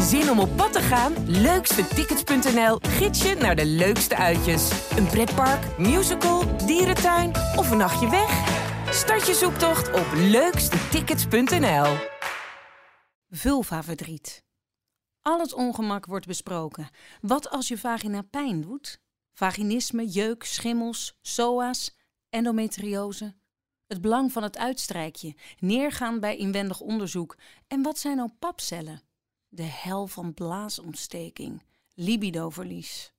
Zin om op pad te gaan? Leukstetickets.nl gids je naar de leukste uitjes. Een pretpark, musical, dierentuin of een nachtje weg? Start je zoektocht op leukstetickets.nl. Vulvaverdriet. Al het ongemak wordt besproken. Wat als je vagina pijn doet? Vaginisme, jeuk, schimmels, SOA's, endometriose. Het belang van het uitstrijkje, neergaan bij inwendig onderzoek. En wat zijn nou papcellen? De hel van blaasontsteking, libidoverlies.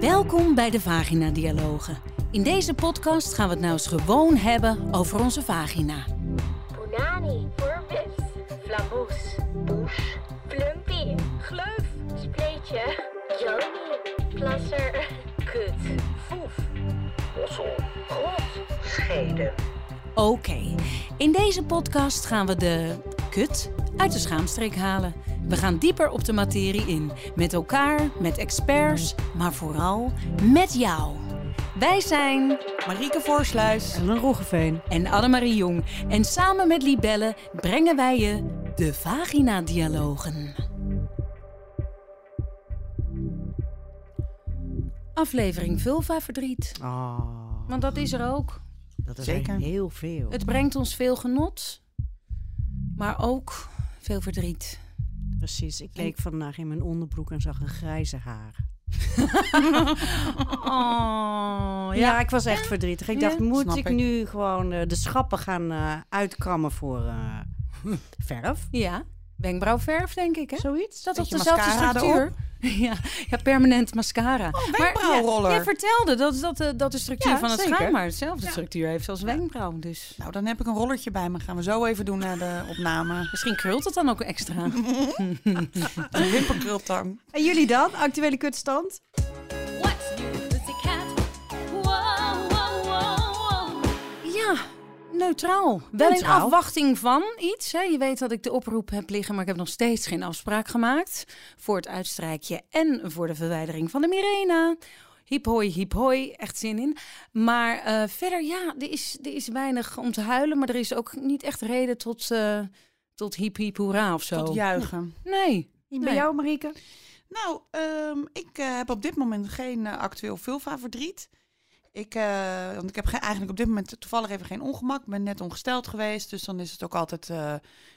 Welkom bij de Vagina Dialogen. In deze podcast gaan we het nou eens gewoon hebben over onze vagina. Punani, voorbis, flamboes, douche, plumpy, gleuf, spleetje, joni, plasser, kut, foef, ossel, grot, Oké, in deze podcast gaan we de kut uit de schaamstreek halen. We gaan dieper op de materie in. Met elkaar, met experts, maar vooral met jou. Wij zijn Marieke Voorsluis. En een Roggeveen. en Annemarie Jong. En samen met Libelle brengen wij je de Vagina-dialogen. Aflevering Vulva-verdriet. Oh, Want dat is er ook. Dat is Zeker. er heel veel. Het brengt ons veel genot, maar ook veel verdriet. Precies. Ik keek vandaag in mijn onderbroek en zag een grijze haar. Oh, Ja, ik was echt verdrietig. Ik Ja, dacht, moet ik, ik. nu gewoon eh, de schappen gaan eh, uitkammen voor eh, verf? Ja, wenkbrauwverf denk ik, hè? Zoiets? Dat is Beetje dezelfde structuur. Ja, ja, permanent mascara. Oh, Maar wenkbrauwroller. ja, jij vertelde dat, dat, eh, dat de structuur Ja, van het zeker. schaam maar dezelfde Ja. structuur heeft als wenkbrauw. Dus Nou, dan heb ik een rollertje bij me. Gaan we zo even doen naar de opname. misschien krult het dan ook extra. Een wimperkrultang. En jullie dan? Actuele kutstand? What's neutraal. Wel in afwachting van iets. Hè. Je weet dat ik de oproep heb liggen, maar ik heb nog steeds geen afspraak gemaakt. Voor het uitstrijkje en voor de verwijdering van de Mirena. Hip hoi, hip hoi, echt zin in. Maar eh, verder, ja, er is, er is weinig om te huilen. Maar er is ook niet echt reden tot, eh tot hip hip hoera of zo. Tot juichen. Nee. Bij Nee. jou, Marieke? Nou, ehm, ik eh, heb op dit moment geen actueel vulva-verdriet. Ik, eh, want ik heb geen, eigenlijk op dit moment toevallig even geen ongemak. Ik ben net ongesteld geweest, dus dan is het ook altijd eh,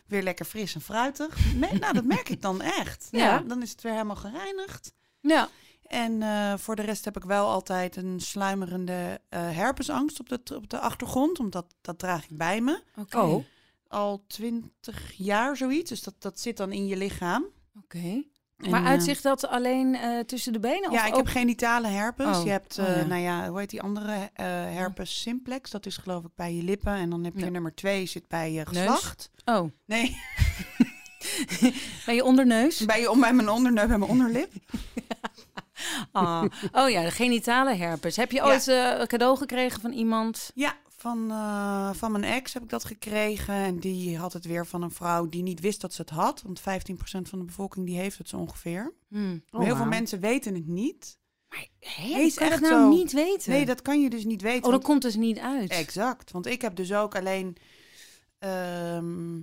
weer lekker fris en fruitig. Nou, dat merk ik dan echt. Ja. Ja. Dan is het weer helemaal gereinigd. Ja. En eh, voor de rest heb ik wel altijd een sluimerende eh, herpesangst op de, op de achtergrond. Omdat dat draag ik bij me. Oké. Oh. Al twintig jaar zoiets. Dus dat, dat zit dan in je lichaam. Oké. En, Maar eh, uitzicht dat alleen eh, tussen de benen? Ja, of ik ook... heb genitale herpes. Oh. Je hebt, Oh, eh, ja. nou ja, hoe heet die andere? eh, herpes simplex. Dat is geloof ik bij je lippen. En dan heb je Ja. nummer twee zit bij je Neus? geslacht. Oh, Nee, bij je onderneus? bij, je, om bij mijn onderneus, bij mijn onderlip. Ah. Oh ja, de genitale herpes. Heb je Ja. ooit eh, een cadeau gekregen van iemand? Ja, van, eh, van mijn ex heb ik dat gekregen. En die had het weer van een vrouw die niet wist dat ze het had. Want 15% van de bevolking die heeft het zo ongeveer. Hmm. Maar Oh, heel veel mensen weten het niet. Hé, Nee, is kan je echt dat nou zo. niet weten? Nee, dat kan je dus niet weten. Oh, dat want- komt dus niet uit. Exact. Want ik heb dus ook alleen... ehm,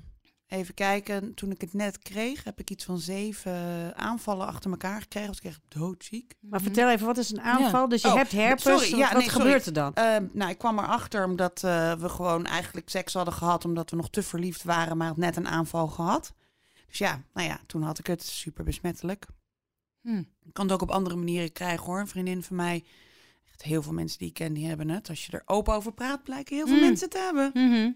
even kijken, toen ik het net kreeg... heb ik iets van zeven aanvallen achter elkaar gekregen. Was ik echt doodziek. Maar vertel even, wat is een aanval? Dus je Oh, hebt herpes. sorry, ja, wat nee, sorry. gebeurt er dan? Ehm, nou, ik kwam erachter omdat eh, we gewoon eigenlijk seks hadden gehad... omdat we nog te verliefd waren, maar had net een aanval gehad. Dus ja, nou ja, toen had ik het super besmettelijk. Hm. Ik kan het ook op andere manieren krijgen hoor. Een vriendin van mij, echt heel veel mensen die ik ken, die hebben het. Als je er open over praat, blijken heel veel Mm. mensen te hebben. Mhm.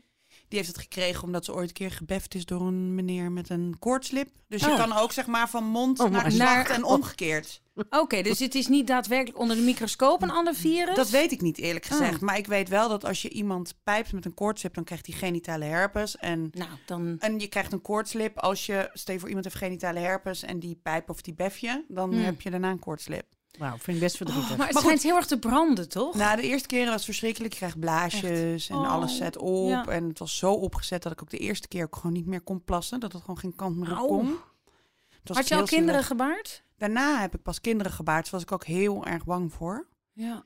Die heeft het gekregen omdat ze ooit een keer gebeft is door een meneer met een koortslip. Dus je Oh. kan ook zeg maar van mond Oh, naar Naar- en omgekeerd. Oké, dus het is niet daadwerkelijk onder de microscoop een ander virus? Dat weet ik niet eerlijk gezegd. Oh. Maar ik weet wel dat als je iemand pijpt met een koortslip, dan krijgt hij genitale herpes. En, Nou, dan... en je krijgt een koortslip als je, stel voor iemand heeft genitale herpes en die pijp of die bef je, dan Hmm. heb je daarna een koortslip. Wauw, vind ik best verdrietig. Maar het Maar schijnt heel erg te branden, toch? Nou, de eerste keren was het verschrikkelijk. Je krijgt blaasjes en Oh, alles zet op. ja. En het was zo opgezet dat ik ook de eerste keer ook gewoon niet meer kon plassen. Dat het gewoon geen kant meer op kon. Had je al kinderen gebaard? Daarna heb ik pas kinderen gebaard. Daar was ik ook heel erg bang voor. Ja.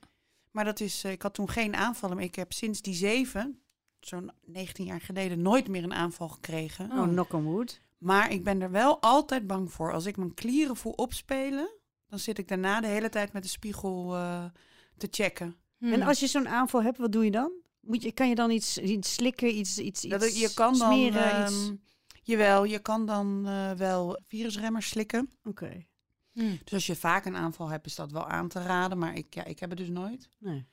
Maar dat is, eh, ik had toen geen aanvallen. Maar ik heb sinds die zeven, zo'n 19 jaar geleden, nooit meer een aanval gekregen. Oh, knock on wood. Maar ik ben er wel altijd bang voor. Als ik mijn klieren voel opspelen, dan zit ik daarna de hele tijd met de spiegel eh, te checken. Hmm. En als je zo'n aanval hebt, wat doe je dan? Moet je, kan je dan iets, iets slikken, iets, iets, iets Dat, je kan dan, smeren? iets... ehm, jawel, je kan dan eh, wel virusremmers slikken. Oké, Hmm. Dus als je vaak een aanval hebt, is dat wel aan te raden. Maar ik, ja, ik heb het dus nooit. nee.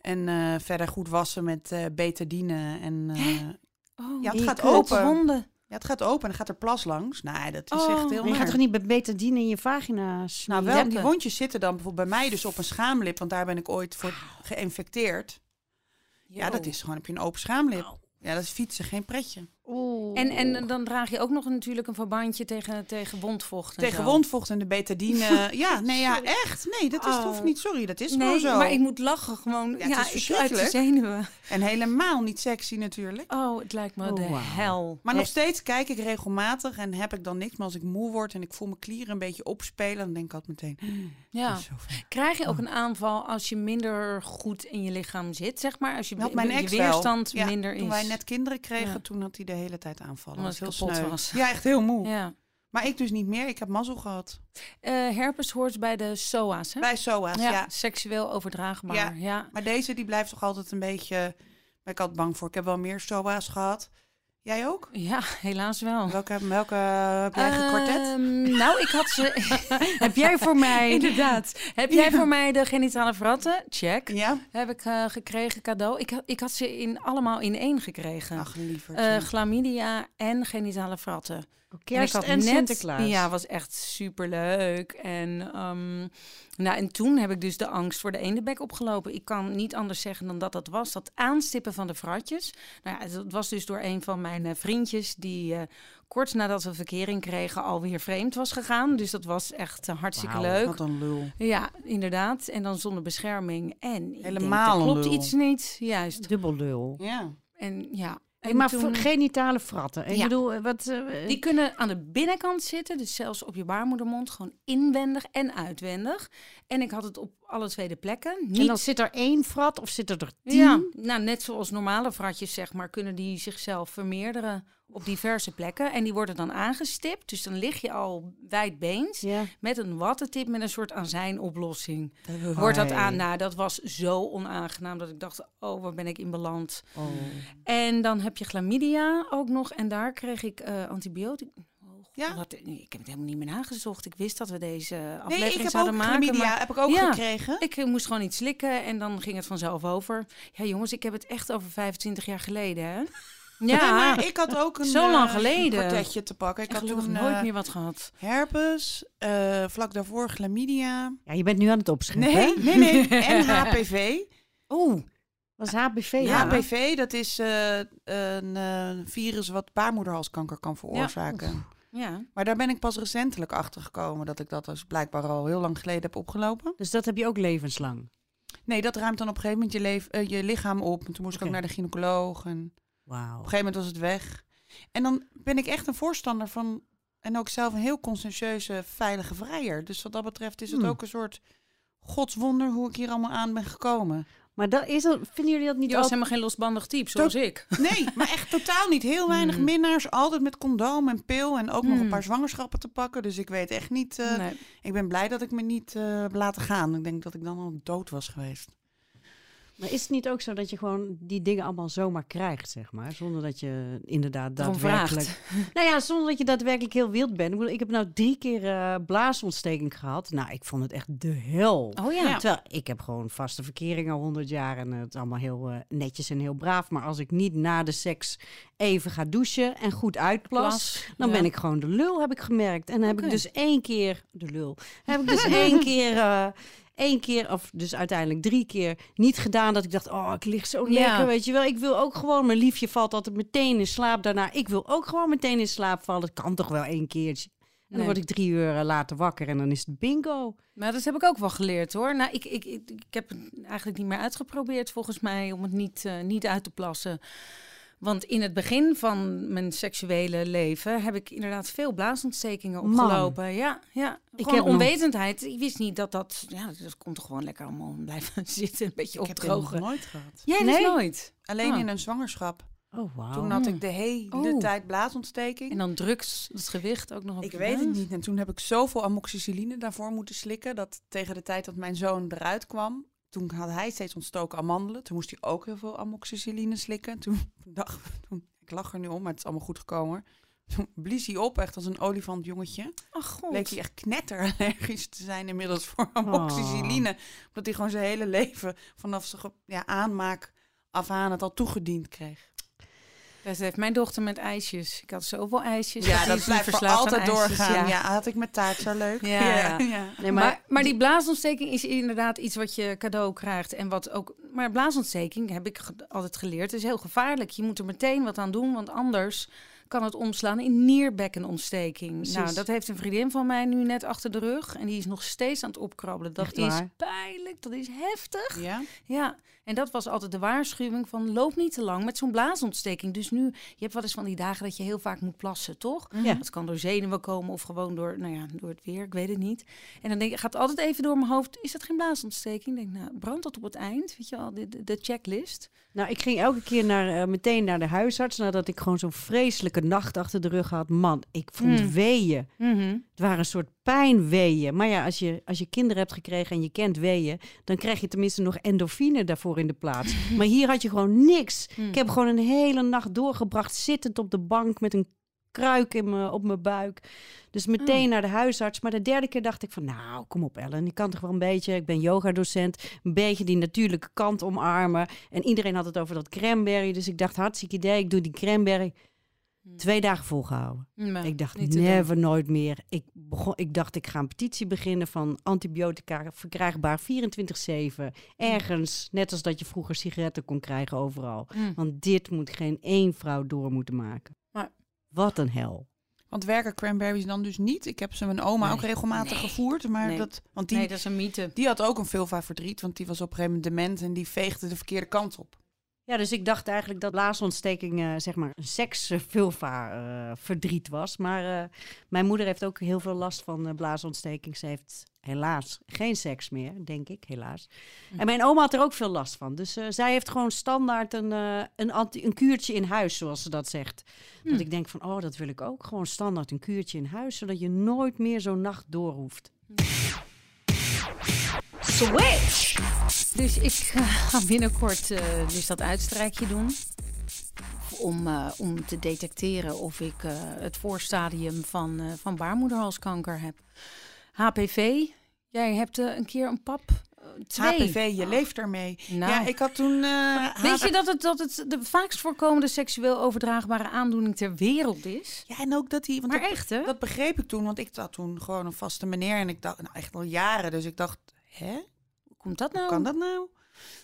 En eh, verder goed wassen met eh betadine. En, eh, Oh, ja, het die gaat open. wonden. Ja, het gaat open en dan gaat er plas langs. Nee, dat is Oh, echt heel Maar je gaat toch niet met betadine in je vagina smeren? Nou, wel, die wondjes zitten dan bijvoorbeeld bij mij dus op een schaamlip. Want daar ben ik ooit voor geïnfecteerd. Ja, dat is gewoon, heb je een open schaamlip. Ja, dat is fietsen, geen pretje. Oeh. En, en dan draag je ook nog natuurlijk een verbandje tegen, tegen wondvocht. en Tegen zo. wondvocht en de betadine. ja, nee, ja, echt. Nee, dat is, Oh. hoeft niet. Sorry, dat is Nee, gewoon zo. maar ik moet lachen gewoon. Ja, Ja, is uit de zenuwen. En helemaal niet sexy natuurlijk. Oh, het lijkt me Oh, de hel. Maar nog steeds kijk ik regelmatig en heb ik dan niks. Maar als ik moe word en ik voel mijn klieren een beetje opspelen, dan denk ik altijd meteen. Ja. "Dat is zo fijn." Krijg je ook een aanval als je minder goed in je lichaam zit, zeg maar? Als je, je weerstand Ja, minder is. Toen wij net kinderen kregen, Ja. toen had hij de hele tijd aanvallen. Omdat heel kapot was. Ja, echt heel moe. Ja. Maar ik dus niet meer. Ik heb mazzel gehad. Eh, herpes hoort bij de SOA's, hè? Bij SOA's, ja, ja. seksueel overdraagbaar. Ja. Ja. Maar deze die blijft toch altijd een beetje... Ben ik altijd bang voor. Ik heb wel meer SOA's gehad. Jij ook? Ja, helaas wel. Welke, welke heb jij gekwartet? Ehm, nou, ik had ze. Heb jij voor mij... Inderdaad. Heb jij voor mij de genitale verratten? Check. Ja? Heb ik eh, gekregen cadeau. Ik, had- ik had ze in, allemaal in één gekregen. Ach, lieverd. Eh, chlamydia en genitale fratten. Kerst en, had net- Sinterklaas. Ja, was echt super leuk. En, ehm, nou, en toen heb ik dus de angst voor de eendebek opgelopen. Ik kan niet anders zeggen dan dat dat was. Dat aanstippen van de fratjes. Nou ja, dat was dus door een van mijn eh, vriendjes die eh, kort nadat we verkering kregen alweer vreemd was gegaan. Dus dat was echt eh, hartstikke leuk. Wat een lul. Ja, inderdaad. En dan zonder bescherming. En Helemaal denk, klopt lul. iets niet. Juist. Dubbel lul. Ja. En ja. Hey, maar toen- genitale fratten. Ik Ja. bedoel, eh, wat... eh, Die kunnen aan de binnenkant zitten, dus zelfs op je baarmoedermond, gewoon inwendig en uitwendig. En ik had het op alle twee de plekken. Niet, En dan zit er één frat of zit er tien? ja, nou, net zoals normale vratjes, zeg maar, kunnen die zichzelf vermeerderen op diverse plekken. En die worden dan aangestipt, dus dan lig je al wijdbeens Ja. met een wattentip met een soort azijnoplossing. Wordt dat aan? Nou, dat was zo onaangenaam dat ik dacht, oh, waar ben ik in beland? Oh. En dan heb je chlamydia ook nog. En daar kreeg ik eh antibiotica. Oh, Ja? Wat, nee, ik heb het helemaal niet meer nagezocht. Ik wist dat we deze Nee, aflevering ik heb ook maken. chlamydia. maar Heb ik ook Ja. gekregen. ik eh, moest gewoon iets slikken en dan ging het vanzelf over. Ja, jongens, ik heb het echt over 25 jaar geleden, hè? Nee, Ja, maar ik had ook een, Zo lang eh, geleden. een kwartetje te pakken. Ik ik had toen nooit eh, meer wat gehad. herpes, eh, vlak daarvoor chlamydia. Ja, je bent nu aan het opschrijven. Nee, nee, nee. En HPV. Oeh, Was HPV? Ja. HPV, dat is eh, een eh, virus wat baarmoederhalskanker kan veroorzaken. ja. Maar daar ben ik pas recentelijk achter gekomen dat ik dat dus blijkbaar al heel lang geleden heb opgelopen. Dus dat heb je ook levenslang? Nee, dat ruimt dan op een gegeven moment je, leef, je lichaam op. En toen moest ik ook naar de gynaecoloog. En op een gegeven moment was het weg. En dan ben ik echt een voorstander van... En ook zelf een heel conscientieuze, veilige vrijer. Dus wat dat betreft is het Hmm. ook een soort godswonder hoe ik hier allemaal aan ben gekomen. Maar dat is dat, vinden jullie dat niet Je was helemaal geen losbandig type, zoals ik. Nee, maar echt totaal niet. Heel weinig Hmm. minnaars. Altijd met condoom en pil. En ook nog een Hmm. paar zwangerschappen te pakken. Dus ik weet echt niet... eh, Nee. Ik ben blij dat ik me niet eh, heb laten gaan. Ik denk dat ik dan al dood was geweest. Maar is het niet ook zo dat je gewoon die dingen allemaal zomaar krijgt, zeg maar? Zonder dat je inderdaad daadwerkelijk... Nou ja, zonder dat je daadwerkelijk heel wild bent. Ik, bedoel, ik heb nou drie keer eh, blaasontsteking gehad. Nou, ik vond het echt de hel. Oh ja. Ja. Terwijl ik heb gewoon vaste verkering al 100 jaar en het allemaal heel eh, netjes en heel braaf. Maar als ik niet na de seks even ga douchen en goed uitplas, Plas, dan ja. ben ik gewoon de lul, heb ik gemerkt. En dan heb ik dus één keer, de lul, heb ik dus één keer, eh, één keer, of dus uiteindelijk drie keer, niet gedaan dat ik dacht, oh, ik lig zo Ja. lekker, weet je wel. Ik wil ook gewoon, mijn liefje valt altijd meteen in slaap daarna. Ik wil ook gewoon meteen in slaap vallen. Het kan toch wel één keertje. En dan word ik drie uur eh, later wakker en dan is het bingo. Maar dat heb ik ook wel geleerd hoor. Nou, ik, ik, ik, ik heb het eigenlijk niet meer uitgeprobeerd volgens mij om het niet, eh, niet uit te plassen. Want in het begin van mijn seksuele leven heb ik inderdaad veel blaasontstekingen Man. opgelopen. Ja, ja. Ik heb nog- onwetendheid. Ik wist niet dat dat... Ja, dat komt er gewoon lekker allemaal blijven zitten. Een beetje Ik heb opdrogen. nooit gehad. Jij dus Nee? nooit. Alleen Oh. in een zwangerschap. Oh, wauw. Toen had ik de hele Oh. tijd blaasontsteking. En dan drugs, het gewicht ook nog op Ik weet het niet. En toen heb ik zoveel amoxicilline daarvoor moeten slikken. Dat tegen de tijd dat mijn zoon eruit kwam. Toen had hij steeds ontstoken amandelen. Toen moest hij ook heel veel amoxicilline slikken. Toen dacht toen, ik lach er nu om, maar het is allemaal goed gekomen. Toen blies hij op, echt als een olifantjongetje. Ach god. Bleek hij echt knetterallergisch te zijn inmiddels voor amoxicilline. Omdat hij gewoon zijn hele leven vanaf zijn ja, aanmaak af aan het al toegediend kreeg. Dat heeft mijn dochter met ijsjes. Ik had zoveel ijsjes. Ja, die dat is nu blijft altijd ijsjes, doorgaan. ja. Ja. had ik met taart zo leuk. Ja, ja. Nee, Maar, maar, maar, die blaasontsteking is inderdaad iets wat je cadeau krijgt. En wat ook. Maar blaasontsteking heb ik ge- altijd geleerd. is heel gevaarlijk. Je moet er meteen wat aan doen, want anders kan het omslaan in nierbekkenontsteking. Precies. Nou, dat heeft een vriendin van mij nu net achter de rug. En die is nog steeds aan het opkrabbelen. Dat Echt is waar? pijnlijk. Dat is heftig. Ja? Ja, en dat was altijd de waarschuwing van loop niet te lang met zo'n blaasontsteking. Dus nu, je hebt wel eens van die dagen dat je heel vaak moet plassen, toch? Ja. Dat kan door zenuwen komen of gewoon door, nou ja, door het weer, ik weet het niet. En dan denk ik, gaat altijd even door mijn hoofd, is dat geen blaasontsteking? Ik denk, nou, brandt dat op het eind, weet je wel, de, de, de checklist. nou, ik ging elke keer naar, eh, meteen naar de huisarts nadat ik gewoon zo'n vreselijke nacht achter de rug had. Man, ik vond Mm. weeën. Mhm. Het waren een soort pijnweeën. Maar ja, als je, als je kinderen hebt gekregen en je kent weeën, dan krijg je tenminste nog endorfine daarvoor in de plaats. maar hier had je gewoon niks. Mm. Ik heb gewoon een hele nacht doorgebracht zittend op de bank met een kruik in me, op mijn buik. Dus meteen naar de huisarts. Maar de derde keer dacht ik van, nou, kom op Ellen. Ik kan toch wel een beetje, ik ben yogadocent, een beetje die natuurlijke kant omarmen. En iedereen had het over dat cranberry. Dus ik dacht, hartstikke idee, ik doe die cranberry. Twee dagen volgehouden. Nee, Ik dacht, doen. never, nooit meer. Ik, begon, ik dacht, ik ga een petitie beginnen van antibiotica verkrijgbaar 24-7. Ergens, net als dat je vroeger sigaretten kon krijgen overal. Want dit moet geen één vrouw door moeten maken. Maar- Wat een hel. Want werken cranberries dan dus niet? Ik heb ze mijn oma Nee. ook regelmatig Nee. gevoerd. Maar Nee. dat, want die, Nee, dat is een mythe. die had ook een vulva verdriet. Want die was op een gegeven moment dement en die veegde de verkeerde kant op. Ja, dus ik dacht eigenlijk dat blaasontsteking eh, zeg maar een seksvulva eh verdriet was. Maar eh, mijn moeder heeft ook heel veel last van blaasontsteking. Ze heeft helaas geen seks meer, denk ik, helaas. En mijn oma had er ook veel last van. Dus zij heeft gewoon standaard een, een, anti- een kuurtje in huis, zoals ze dat zegt. Dat ik denk van, oh, dat wil ik ook. Gewoon standaard een kuurtje in huis, zodat je nooit meer zo'n nacht door hoeft. Switch! Dus ik eh, ga binnenkort eh, dus dat uitstrijkje doen. Om, eh, om te detecteren of ik het voorstadium van, van baarmoederhalskanker heb. HPV. Jij hebt een keer een pap. twee. HPV, je leeft ermee. Nou. Ja, ik had toen... Weet je dat het, dat het de vaakst voorkomende seksueel overdraagbare aandoening ter wereld is? Ja, en ook dat hij... Want Maar dat, echt, hè? dat begreep ik toen, want ik had toen gewoon een vaste meneer. En ik dacht, nou echt al jaren. Dus ik dacht, hè? Komt dat Hoe nou? kan dat nou?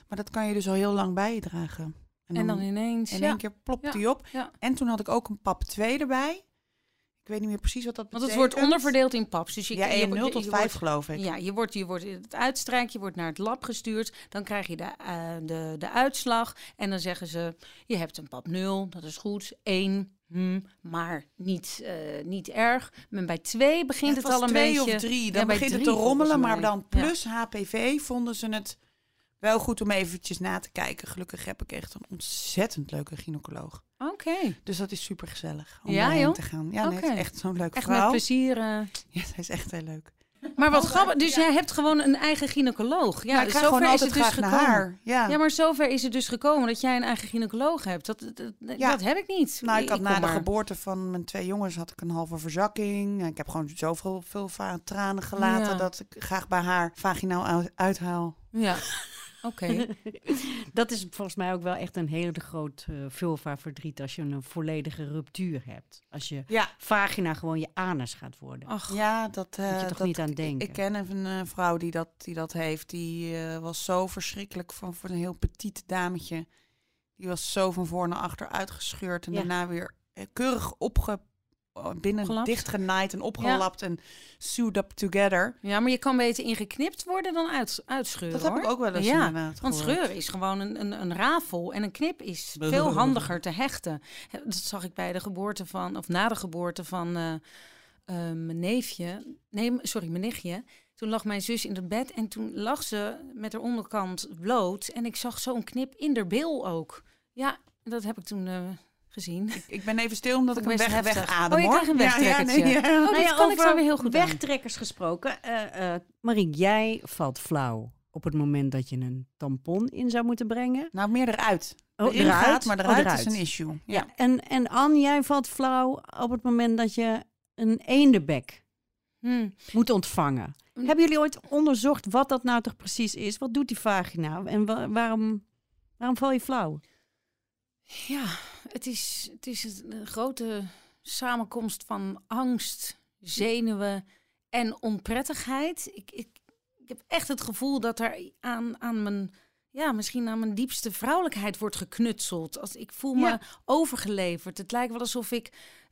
Maar dat kan je dus al heel lang bij je dragen. En dan ineens. in ja. één keer plopt Ja. die op. Ja. En toen had ik ook een pap 2 erbij. Ik weet niet meer precies wat dat Want betekent. het wordt onderverdeeld in paps. Dus je, Ja, je, en je- 0 je- tot je 5 wordt- geloof ik. Ja, je wordt, je wordt het uitstrijkt, je wordt naar het lab gestuurd. Dan krijg je de, eh, de, de uitslag. En dan zeggen ze, je hebt een pap 0, dat is goed. 1, hm, maar niet, eh, niet erg. Maar bij 2 begint Ja, het, al een twee beetje... of drie. Dan bij begint het te rommelen. Maar dan Ja. plus HPV vonden ze het wel goed om eventjes na te kijken. Gelukkig heb ik echt een ontzettend leuke gynaecoloog. Oké, Dus dat is super gezellig om Ja, joh? te gaan. Ja, nee, Oké. is echt zo'n leuke echt met vrouw. plezier. eh. Ja, zij is echt heel leuk. Maar wat grappig, dus jij hebt gewoon een eigen gynaecoloog. Ja, ik ga zover is het dus gekomen. haar. Ja. Ja, maar zover is het dus gekomen dat jij een eigen gynaecoloog hebt. Dat, dat, Ja. dat heb ik niet. Nou, ik had na de maar. geboorte van mijn twee jongens had ik een halve verzakking. Ik heb gewoon zoveel veel tranen gelaten Ja. dat ik graag bij haar vaginaal uit- uithaal. Ja, oké. Dat is volgens mij ook wel echt een hele groot eh vulva verdriet als je een volledige ruptuur hebt. Als je Ja, vagina gewoon je anus gaat worden. Ach, ja dat, eh, Moet je toch dat- niet aan denken. Ik ken even een eh, vrouw die dat, die dat heeft. Die eh, was zo verschrikkelijk van, voor een heel petit dametje. Die was zo van voor naar achter uitgescheurd en Ja. daarna weer eh, keurig opge, eh, binnen Gelapt. dichtgenaaid en opgelapt en sewed up together. Ja, maar je kan beter ingeknipt worden dan uit, uitscheuren. Dat heb ik ook wel eens ja, inderdaad Want gehoord. scheuren is gewoon een, een, een rafel en een knip is veel handiger te hechten. Dat zag ik bij de geboorte van, of na de geboorte van eh, eh, mijn neefje. Nee, sorry, mijn nichtje. Toen lag mijn zus in het bed en toen lag ze met haar onderkant bloot. En ik zag zo'n knip in de bil ook. Ja, dat heb ik toen eh, gezien. Ik ben even stil omdat ik hem ik weg, wegadem Oh, je hoor. krijgt een wegtrekkertje. Ja, ja, nee, ja. Oh, dit kan ik zo weer heel goed aan. wegtrekkers gesproken. eh eh Marie, jij valt flauw op het moment dat je een tampon in zou moeten brengen. Nou, meer eruit. Oh, eruit? gaat, maar Oh, eruit, is een issue. Ja. Ja. En, en Anne, jij valt flauw op het moment dat je een eendebek Hm. moet ontvangen. Hebben jullie ooit onderzocht wat dat nou toch precies is? Wat doet die vagina? En wa- waarom, waarom val je flauw? Ja, het is, het is een grote samenkomst van angst, zenuwen en onprettigheid. Ik, ik, ik heb echt het gevoel dat er aan, aan mijn, ja, misschien aan mijn diepste vrouwelijkheid wordt geknutseld. Als, ik voel me Ja. overgeleverd. Het lijkt wel alsof ik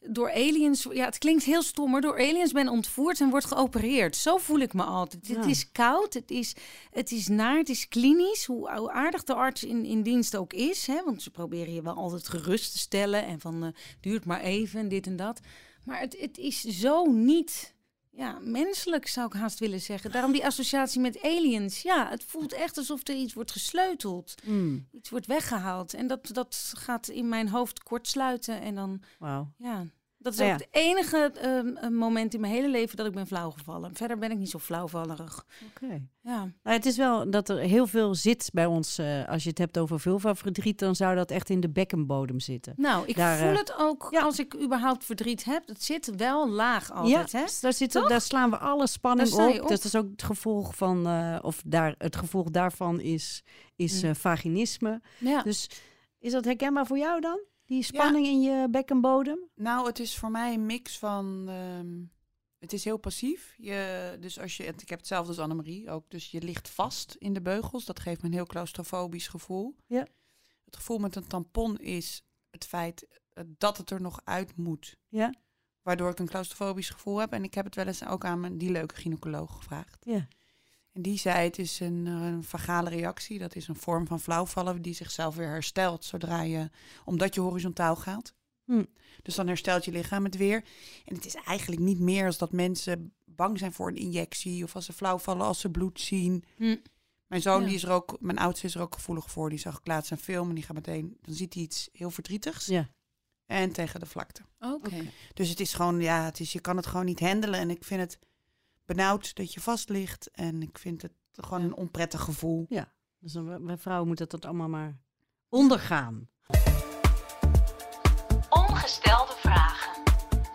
door aliens, ja, het klinkt heel stom, maar door aliens ben ontvoerd en word geopereerd. Zo voel ik me altijd. Het is koud, het is, het is naar, het is klinisch. Hoe, hoe aardig de arts in, in dienst ook is. Hè? Want ze proberen je wel altijd gerust te stellen. En van, eh, duurt maar even en dit en dat. Maar het, het is zo niet ja, menselijk, zou ik haast willen zeggen. Daarom die associatie met aliens. Ja, het voelt echt alsof er iets wordt gesleuteld. Hmm, Iets wordt weggehaald. En dat, dat gaat in mijn hoofd kort sluiten. En dan, Wauw. ja... Dat is ook ja. het enige ehm, eh, moment in mijn hele leven dat ik ben flauwgevallen. Verder ben ik niet zo flauwvallerig. Oké. Ja. Nou, het is wel dat er heel veel zit bij ons. eh, als je het hebt over vulvaverdriet, dan zou dat echt in de bekkenbodem zitten. Nou, ik Daar, voel eh, het ook ja. als ik überhaupt verdriet heb. Het zit wel laag altijd, hè? dus daar, Toch? daar slaan we alle spanning op. op. Dus dat is ook het gevolg van, of daar, het gevolg daarvan is, is Mm. vaginisme. Ja. Dus is dat herkenbaar voor jou dan? Die spanning in je bekkenbodem? Nou, het is voor mij een mix van. ehm, het is heel passief. Je, dus als je, ik heb hetzelfde als Annemarie ook. Dus je ligt vast in de beugels. Dat geeft me een heel claustrofobisch gevoel. Ja. Het gevoel met een tampon is het feit eh, dat het er nog uit moet. Ja. Waardoor ik een claustrofobisch gevoel heb. En ik heb het wel eens ook aan mijn, die leuke gynaecoloog gevraagd. Ja. En die zei het is een, eh, een vagale reactie. Dat is een vorm van flauwvallen die zichzelf weer herstelt zodra je, omdat je horizontaal gaat. Hm. Dus dan herstelt je lichaam het weer. En het is eigenlijk niet meer als dat mensen bang zijn voor een injectie of als ze flauwvallen als ze bloed zien. Hm. Mijn zoon, Ja. die is er ook, mijn oudste is er ook gevoelig voor. Die zag ik laatst een film en die gaat meteen, dan ziet hij iets heel verdrietigs Ja. en tegen de vlakte. Oké. Dus het is gewoon, ja, het is, je kan het gewoon niet handelen. En ik vind het benauwd dat je vast ligt. En ik vind het gewoon een onprettig gevoel. Dus dan, wij vrouwen moeten dat allemaal maar ondergaan. Ongestelde vragen.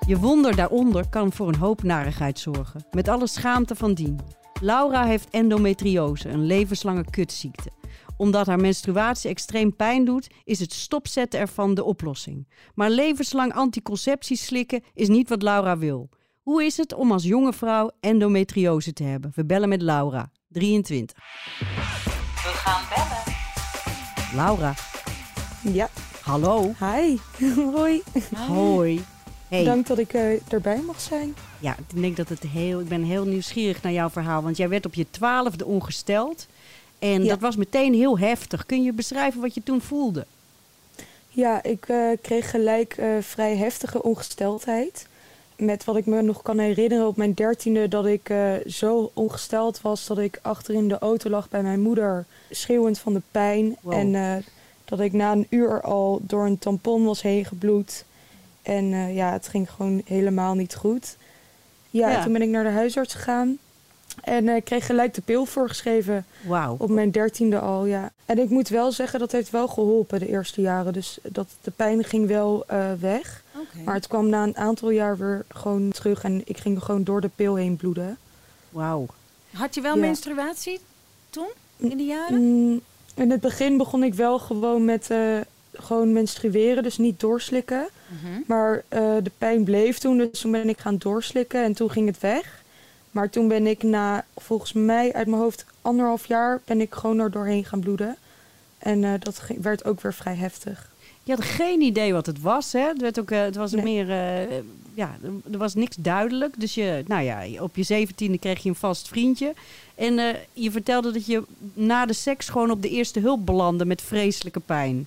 Je wonder daaronder kan voor een hoop narigheid zorgen. Met alle schaamte van dien. Laura heeft endometriose, een levenslange kutziekte. Omdat haar menstruatie extreem pijn doet, is het stopzetten ervan de oplossing. Maar levenslang anticonceptie slikken is niet wat Laura wil. Hoe is het om als jonge vrouw endometriose te hebben? We bellen met Laura, 23. We gaan bellen. Laura, Ja, hallo. hi. Hoi. Hoi. Hey. Bedankt dat ik eh, erbij mag zijn. Ja, ik denk dat het heel. Ik ben heel nieuwsgierig naar jouw verhaal. Want jij werd op je twaalfde ongesteld. En Ja. dat was meteen heel heftig. Kun je beschrijven wat je toen voelde? Ja, ik eh, kreeg gelijk eh, vrij heftige ongesteldheid. Met wat ik me nog kan herinneren op mijn dertiende... dat ik eh, zo ongesteld was dat ik achter in de auto lag bij mijn moeder... schreeuwend van de pijn. Wow. En eh, dat ik na een uur al door een tampon was heen gebloed. En eh, ja, het ging gewoon helemaal niet goed. Ja, Ja. toen ben ik naar de huisarts gegaan. En ik kreeg gelijk de pil voorgeschreven... Wauw. Op mijn dertiende al, ja. En ik moet wel zeggen, dat heeft wel geholpen de eerste jaren. Dus dat, de pijn ging wel weg. Oké. Maar het kwam na een aantal jaar weer gewoon terug. En ik ging gewoon door de pil heen bloeden. Wauw. Had je wel Ja. menstruatie toen? In die jaren? Mm, in het begin begon ik wel gewoon met eh, gewoon menstrueren. Dus niet doorslikken. Mhm. Maar eh, de pijn bleef toen. Dus toen ben ik gaan doorslikken. En toen ging het weg. Maar toen ben ik na, volgens mij uit mijn hoofd, anderhalf jaar... ben ik gewoon er doorheen gaan bloeden. En eh, dat ging- werd ook weer vrij heftig. Je had geen idee wat het was, hè? Het, werd ook, eh, het was Nee. meer... eh, ja, er- was niks duidelijk. Dus je, nou ja, op je zeventiende kreeg je een vast vriendje. En eh, je vertelde dat je na de seks gewoon op de eerste hulp belandde met vreselijke pijn.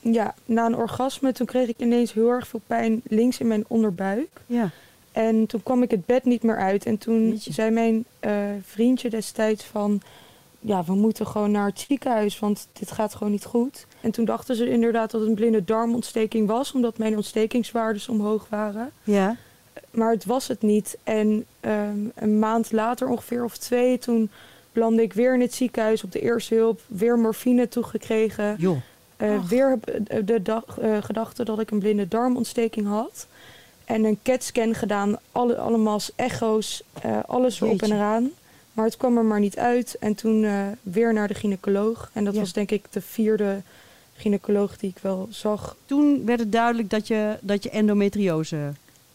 Ja, na een orgasme toen kreeg ik ineens heel erg veel pijn links in mijn onderbuik. Ja. En toen kwam ik het bed niet meer uit. En toen Jeetje. zei mijn vriendje destijds van... Ja, we moeten gewoon naar het ziekenhuis, want dit gaat gewoon niet goed. En toen dachten ze inderdaad dat het een blinde darmontsteking was... omdat mijn ontstekingswaardes omhoog waren. Ja. Maar het was het niet. En ehm, een maand later ongeveer of twee... toen belandde ik weer in het ziekenhuis op de eerste hulp. Weer morfine toegekregen. Joh. Eh, weer de, de dag, eh, gedachte dat ik een blinde darmontsteking had. En een CAT-scan gedaan, alle, allemaal echo's, eh, alles erop en eraan. Maar het kwam er maar niet uit. En toen eh, weer naar de gynaecoloog. En dat Ja. was denk ik de vierde gynaecoloog die ik wel zag. Toen werd het duidelijk dat je, dat je endometriose...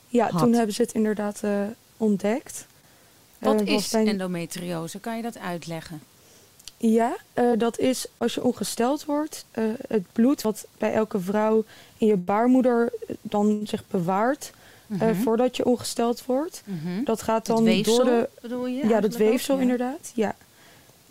Ja, Had. toen hebben ze het inderdaad eh, ontdekt. Wat Eh, was is bij- endometriose? Kan je dat uitleggen? Ja, eh, dat is als je ongesteld wordt, eh, het bloed wat bij elke vrouw in je baarmoeder dan zich bewaart eh, Mhm. voordat je ongesteld wordt. Mhm. Dat gaat Het dan weefsel, door de bedoel je? ja, dat ook? weefsel Ja. inderdaad. Ja.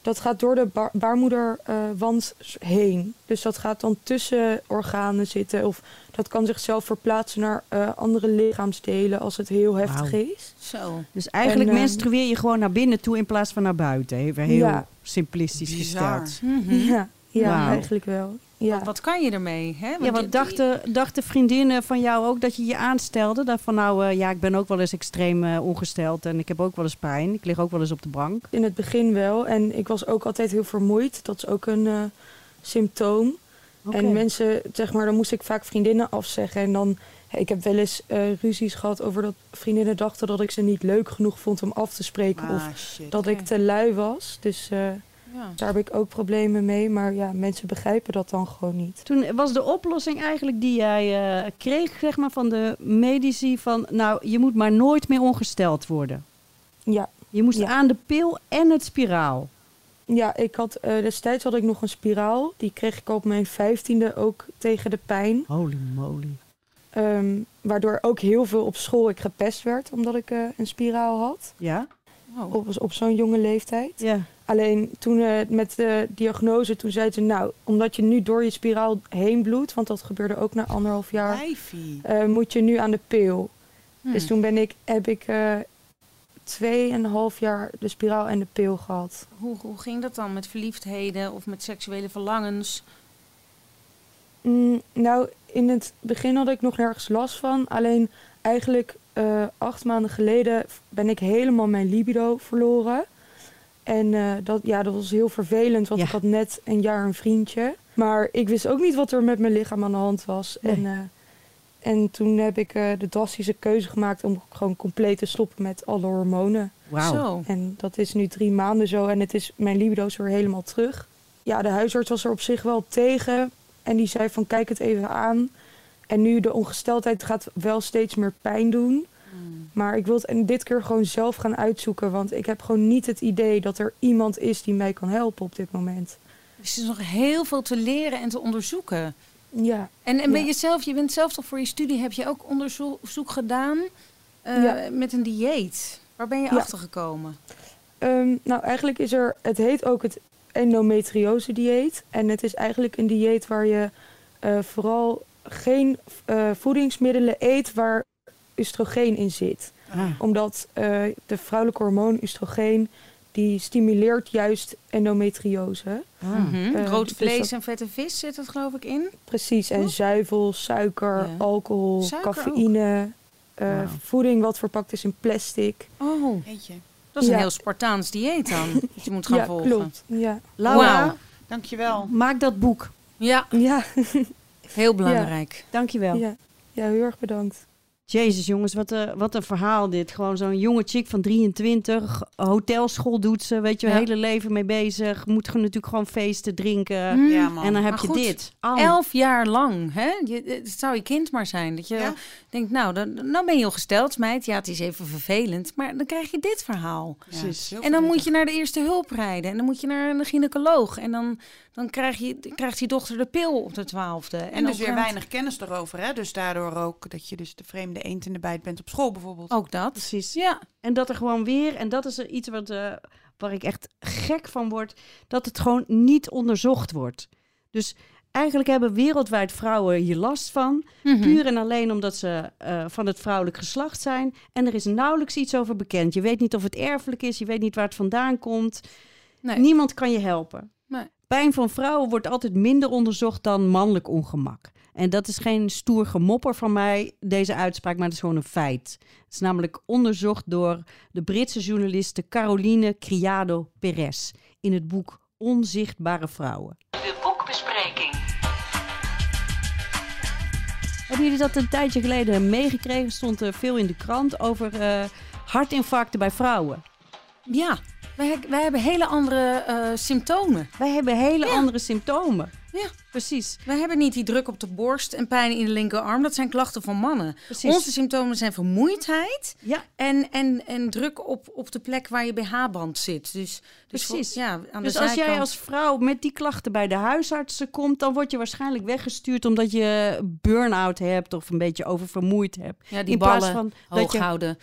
Dat gaat door de ba- baarmoederwand heen. Dus dat gaat dan tussen organen zitten. Of dat kan zichzelf verplaatsen naar eh, andere lichaamsdelen als het heel heftig is. Zo. Dus eigenlijk En, ehm, menstrueer je gewoon naar binnen toe in plaats van naar buiten. Even heel Ja. simplistisch Bizar. gesteld. Mhm. Ja, ja eigenlijk wel. Ja. Wat, wat kan je ermee? Hè? Ja, je- want dachten, dachten vriendinnen van jou ook dat je je aanstelde? Dat van nou, eh, ja, ik ben ook wel eens extreem eh, ongesteld en ik heb ook wel eens pijn. Ik lig ook wel eens op de bank. In het begin wel. En ik was ook altijd heel vermoeid. Dat is ook een eh, symptoom. En mensen, zeg maar, dan moest ik vaak vriendinnen afzeggen. En dan, ik heb wel eens eh, ruzies gehad over dat vriendinnen dachten dat ik ze niet leuk genoeg vond om af te spreken. Of Ah, shit. dat ik te lui was. Dus eh, Ja. daar heb ik ook problemen mee. Maar ja, mensen begrijpen dat dan gewoon niet. Toen was de oplossing eigenlijk die jij eh, kreeg zeg maar, van de medici van... nou, je moet maar nooit meer ongesteld worden. Ja, Je moest Ja. aan de pil en het spiraal. ja ik had, eh, destijds had ik nog een spiraal. Die kreeg ik op mijn vijftiende ook tegen de pijn. Holy moly. Ehm, waardoor ook heel veel op school ik gepest werd. Omdat ik eh, een spiraal had. Ja? Oh. Op, op zo'n jonge leeftijd. Ja. Alleen toen eh, met de diagnose, toen zei ze... nou, omdat je nu door je spiraal heen bloedt... want dat gebeurde ook na anderhalf jaar... Eh, moet je nu aan de pil. Hm. Dus toen ben ik, heb ik eh tweeënhalf jaar de spiraal en de pil gehad. Hoe, hoe ging dat dan met verliefdheden of met seksuele verlangens? Mm, nou, in het begin had ik nog nergens last van. Alleen eigenlijk eh, acht maanden geleden ben ik helemaal mijn libido verloren. En eh, dat, ja, dat was heel vervelend, want Ja. ik had net een jaar een vriendje. Maar ik wist ook niet wat er met mijn lichaam aan de hand was. Nee. En, eh, en toen heb ik eh, de drastische keuze gemaakt om gewoon compleet te stoppen met alle hormonen. Wauw. En dat is nu drie maanden zo en het is, mijn libido is weer helemaal terug. Ja, de huisarts was er op zich wel tegen. En die zei van kijk het even aan. En nu de ongesteldheid gaat wel steeds meer pijn doen. Maar ik wil het en dit keer gewoon zelf gaan uitzoeken. Want ik heb gewoon niet het idee dat er iemand is die mij kan helpen op dit moment. Dus er is nog heel veel te leren en te onderzoeken. Ja, En, en ben Ja. je zelf, je bent zelf toch voor je studie, heb je ook onderzoek gedaan eh, Ja. met een dieet? Waar ben je Ja. achter gekomen? Ehm, nou eigenlijk is er, het heet ook het endometriose dieet. En het is eigenlijk een dieet waar je eh, vooral geen eh, voedingsmiddelen eet waar oestrogeen in zit. Ah. Omdat eh, de vrouwelijke hormoon oestrogeen, die stimuleert juist endometriose. Ah. Mhm. Eh, Rood dus vlees dat- en vette vis zit het geloof ik in. Precies, en zuivel, suiker, Ja. alcohol, Suiker cafeïne, eh, voeding wat verpakt is in plastic. Oh, dat is een heel Spartaans dieet dan. dat je moet gaan ja, volgen. klopt. Ja. Laura, Wauw. Dankjewel. maak dat boek. Ja, Ja. heel belangrijk. Dankjewel. Ja. ja, heel erg bedankt. Jezus jongens, wat een, wat een verhaal dit. Gewoon zo'n jonge chick van 23, hotelschool doet ze, weet je, Ja. hele leven mee bezig. Moet gewoon natuurlijk gewoon feesten, drinken. Ja, man. En dan heb Maar je goed, dit. Au. Elf jaar lang, hè? Je, het zou je kind maar zijn. Dat je Ja. denkt, nou, dan, nou ben je al gesteld, meid. Ja, het is even vervelend. Maar dan krijg je dit verhaal. En dan moet je naar de eerste hulp rijden. En dan moet je naar een gynaecoloog. En dan, dan krijg je, krijgt die dochter de pil op de twaalfde. En, dus op weer weinig kennis erover. Hè? Dus daardoor ook dat je dus de vreemde eend in de bijt bent op school bijvoorbeeld. Ook dat. Precies. Ja. En dat er gewoon weer, en dat is er iets wat, eh, waar ik echt gek van word, dat het gewoon niet onderzocht wordt. Dus eigenlijk hebben wereldwijd vrouwen hier last van. Mhm. Puur en alleen omdat ze eh, van het vrouwelijk geslacht zijn. En er is nauwelijks iets over bekend. Je weet niet of het erfelijk is, je weet niet waar het vandaan komt. Nee. Niemand kan je helpen. Pijn van vrouwen wordt altijd minder onderzocht dan mannelijk ongemak. En dat is geen stoer gemopper van mij, deze uitspraak, maar het is gewoon een feit. Het is namelijk onderzocht door de Britse journaliste Caroline Criado Perez in het boek Onzichtbare Vrouwen. De boekbespreking. Hebben jullie dat een tijdje geleden meegekregen? Stond er veel in de krant over eh, hartinfarcten bij vrouwen. Ja, wij, wij hebben hele andere eh, symptomen. Wij hebben hele Ja. andere symptomen. Ja. Precies. Wij hebben niet die druk op de borst en pijn in de linkerarm. Dat zijn klachten van mannen. Precies. Onze symptomen zijn vermoeidheid Ja, en, en, en druk op, op de plek waar je BH-band zit. Dus, dus voor- Precies. ja, aan Dus de als jij als vrouw met die klachten bij de huisartsen komt, dan word je waarschijnlijk weggestuurd omdat je burn-out hebt of een beetje oververmoeid hebt. ja, die in plaats ballen van hoog dat je houden.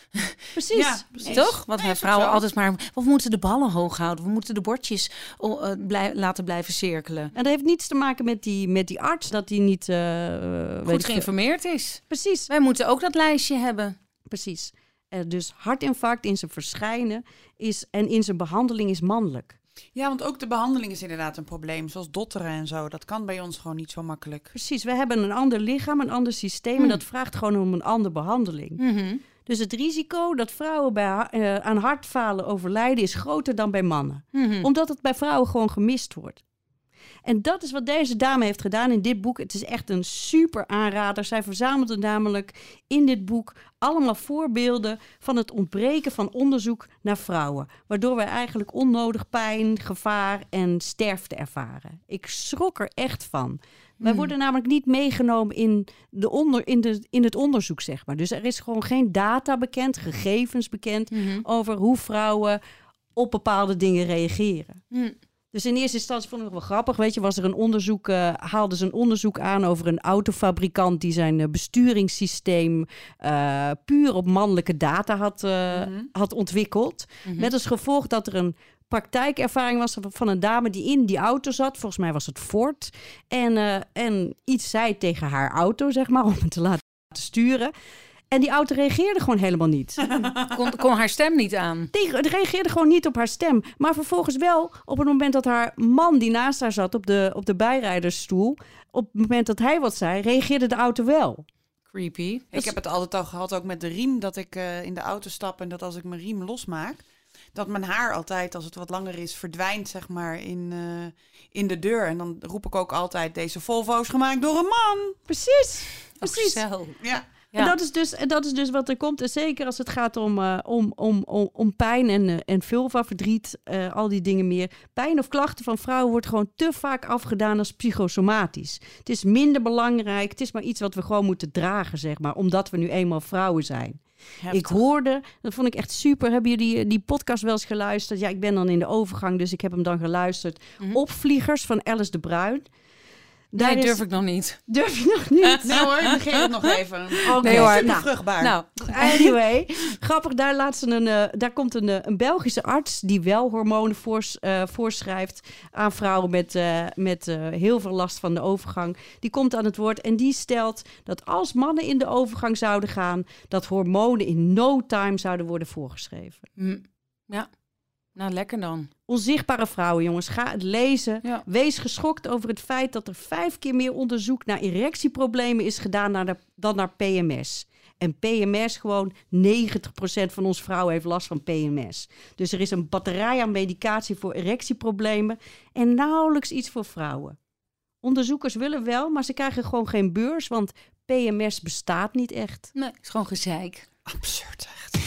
precies, Ja, precies. Toch? Want Nee, wij vrouwen altijd maar... We moeten de ballen hoog houden. We moeten de bordjes oh, eh, blij- laten blijven cirkelen. En dat heeft niets te maken met die, met die arts dat die niet eh, Goed veel- geïnformeerd is. Precies, Wij moeten ook dat lijstje hebben. precies. Eh, dus hartinfarct in zijn verschijnen is en in zijn behandeling is mannelijk. Ja, want ook de behandeling is inderdaad een probleem. Zoals dotteren en zo. Dat kan bij ons gewoon niet zo makkelijk. Precies, we hebben een ander lichaam, een ander systeem en dat vraagt gewoon om een andere behandeling. Mhm. Dus het risico dat vrouwen bij, eh, aan hartfalen overlijden is groter dan bij mannen. Mhm. Omdat het bij vrouwen gewoon gemist wordt. En dat is wat deze dame heeft gedaan in dit boek. Het is echt een super aanrader. Zij verzamelde namelijk in dit boek allemaal voorbeelden van het ontbreken van onderzoek naar vrouwen. Waardoor wij eigenlijk onnodig pijn, gevaar en sterfte ervaren. Ik schrok er echt van. Wij worden namelijk niet meegenomen in, de onder, in, de, in het onderzoek, zeg maar. Dus er is gewoon geen data bekend, gegevens bekend Mhm. over hoe vrouwen op bepaalde dingen reageren. Mhm. Dus in eerste instantie vond ik het wel grappig. Weet je, was er een onderzoek, eh haalden ze een onderzoek aan over een autofabrikant die zijn eh, besturingssysteem eh, puur op mannelijke data had, eh, had ontwikkeld. Met als gevolg dat er een praktijkervaring was van een dame die in die auto zat. Volgens mij was het Ford. En, en iets zei tegen haar auto, zeg maar, om het te laten sturen. En die auto reageerde gewoon helemaal niet. Kon, kon haar stem niet aan. Die reageerde gewoon niet op haar stem. Maar vervolgens wel op het moment dat haar man die naast haar zat op de, op de bijrijdersstoel. Op het moment dat hij wat zei, reageerde de auto wel. Creepy. Ik heb het altijd al gehad, ook met de riem, dat ik eh, in de auto stap en dat als ik mijn riem losmaak, dat mijn haar altijd, als het wat langer is, verdwijnt, zeg maar, in, eh, in de deur. En dan roep ik ook altijd, deze Volvo is gemaakt door een man. Precies. Precies. Oh, zo. Ja. Ja. En, dat is dus, en dat is dus wat er komt. En zeker als het gaat om, eh, om, om, om, om pijn en, eh, en vulva-verdriet, eh, al die dingen meer. Pijn of klachten van vrouwen wordt gewoon te vaak afgedaan als psychosomatisch. Het is minder belangrijk. Het is maar iets wat we gewoon moeten dragen, zeg maar. Omdat we nu eenmaal vrouwen zijn. Ik hoorde, dat vond ik echt super. Hebben jullie die, die podcast wel eens geluisterd? Ja, ik ben dan in de overgang, dus ik heb hem dan geluisterd. Opvliegers van Alice de Bruin. Daar Nee, is- durf ik nog niet. Durf je nog niet? Nee hoor, ik negeer het nog even. Oké, Nee hoor. nou, vruchtbaar. Nou, Anyway, grappig, daar, laat ze een, eh, daar komt een, eh, een Belgische arts die wel hormonen voors- eh, voorschrijft aan vrouwen met, eh, met eh, heel veel last van de overgang. Die komt aan het woord en die stelt dat als mannen in de overgang zouden gaan, dat hormonen in no time zouden worden voorgeschreven. hm, ja. Nou, lekker dan. Onzichtbare vrouwen, jongens, ga het lezen. Ja. Wees geschokt over het feit dat er vijf keer meer onderzoek naar erectieproblemen is gedaan naar de- dan naar PMS. En PMS, gewoon 90% van ons vrouwen heeft last van PMS. Dus er is een batterij aan medicatie voor erectieproblemen en nauwelijks iets voor vrouwen. Onderzoekers willen wel, maar ze krijgen gewoon geen beurs, want PMS bestaat niet echt. Nee, is gewoon gezeik. Absurd echt.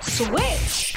Switch.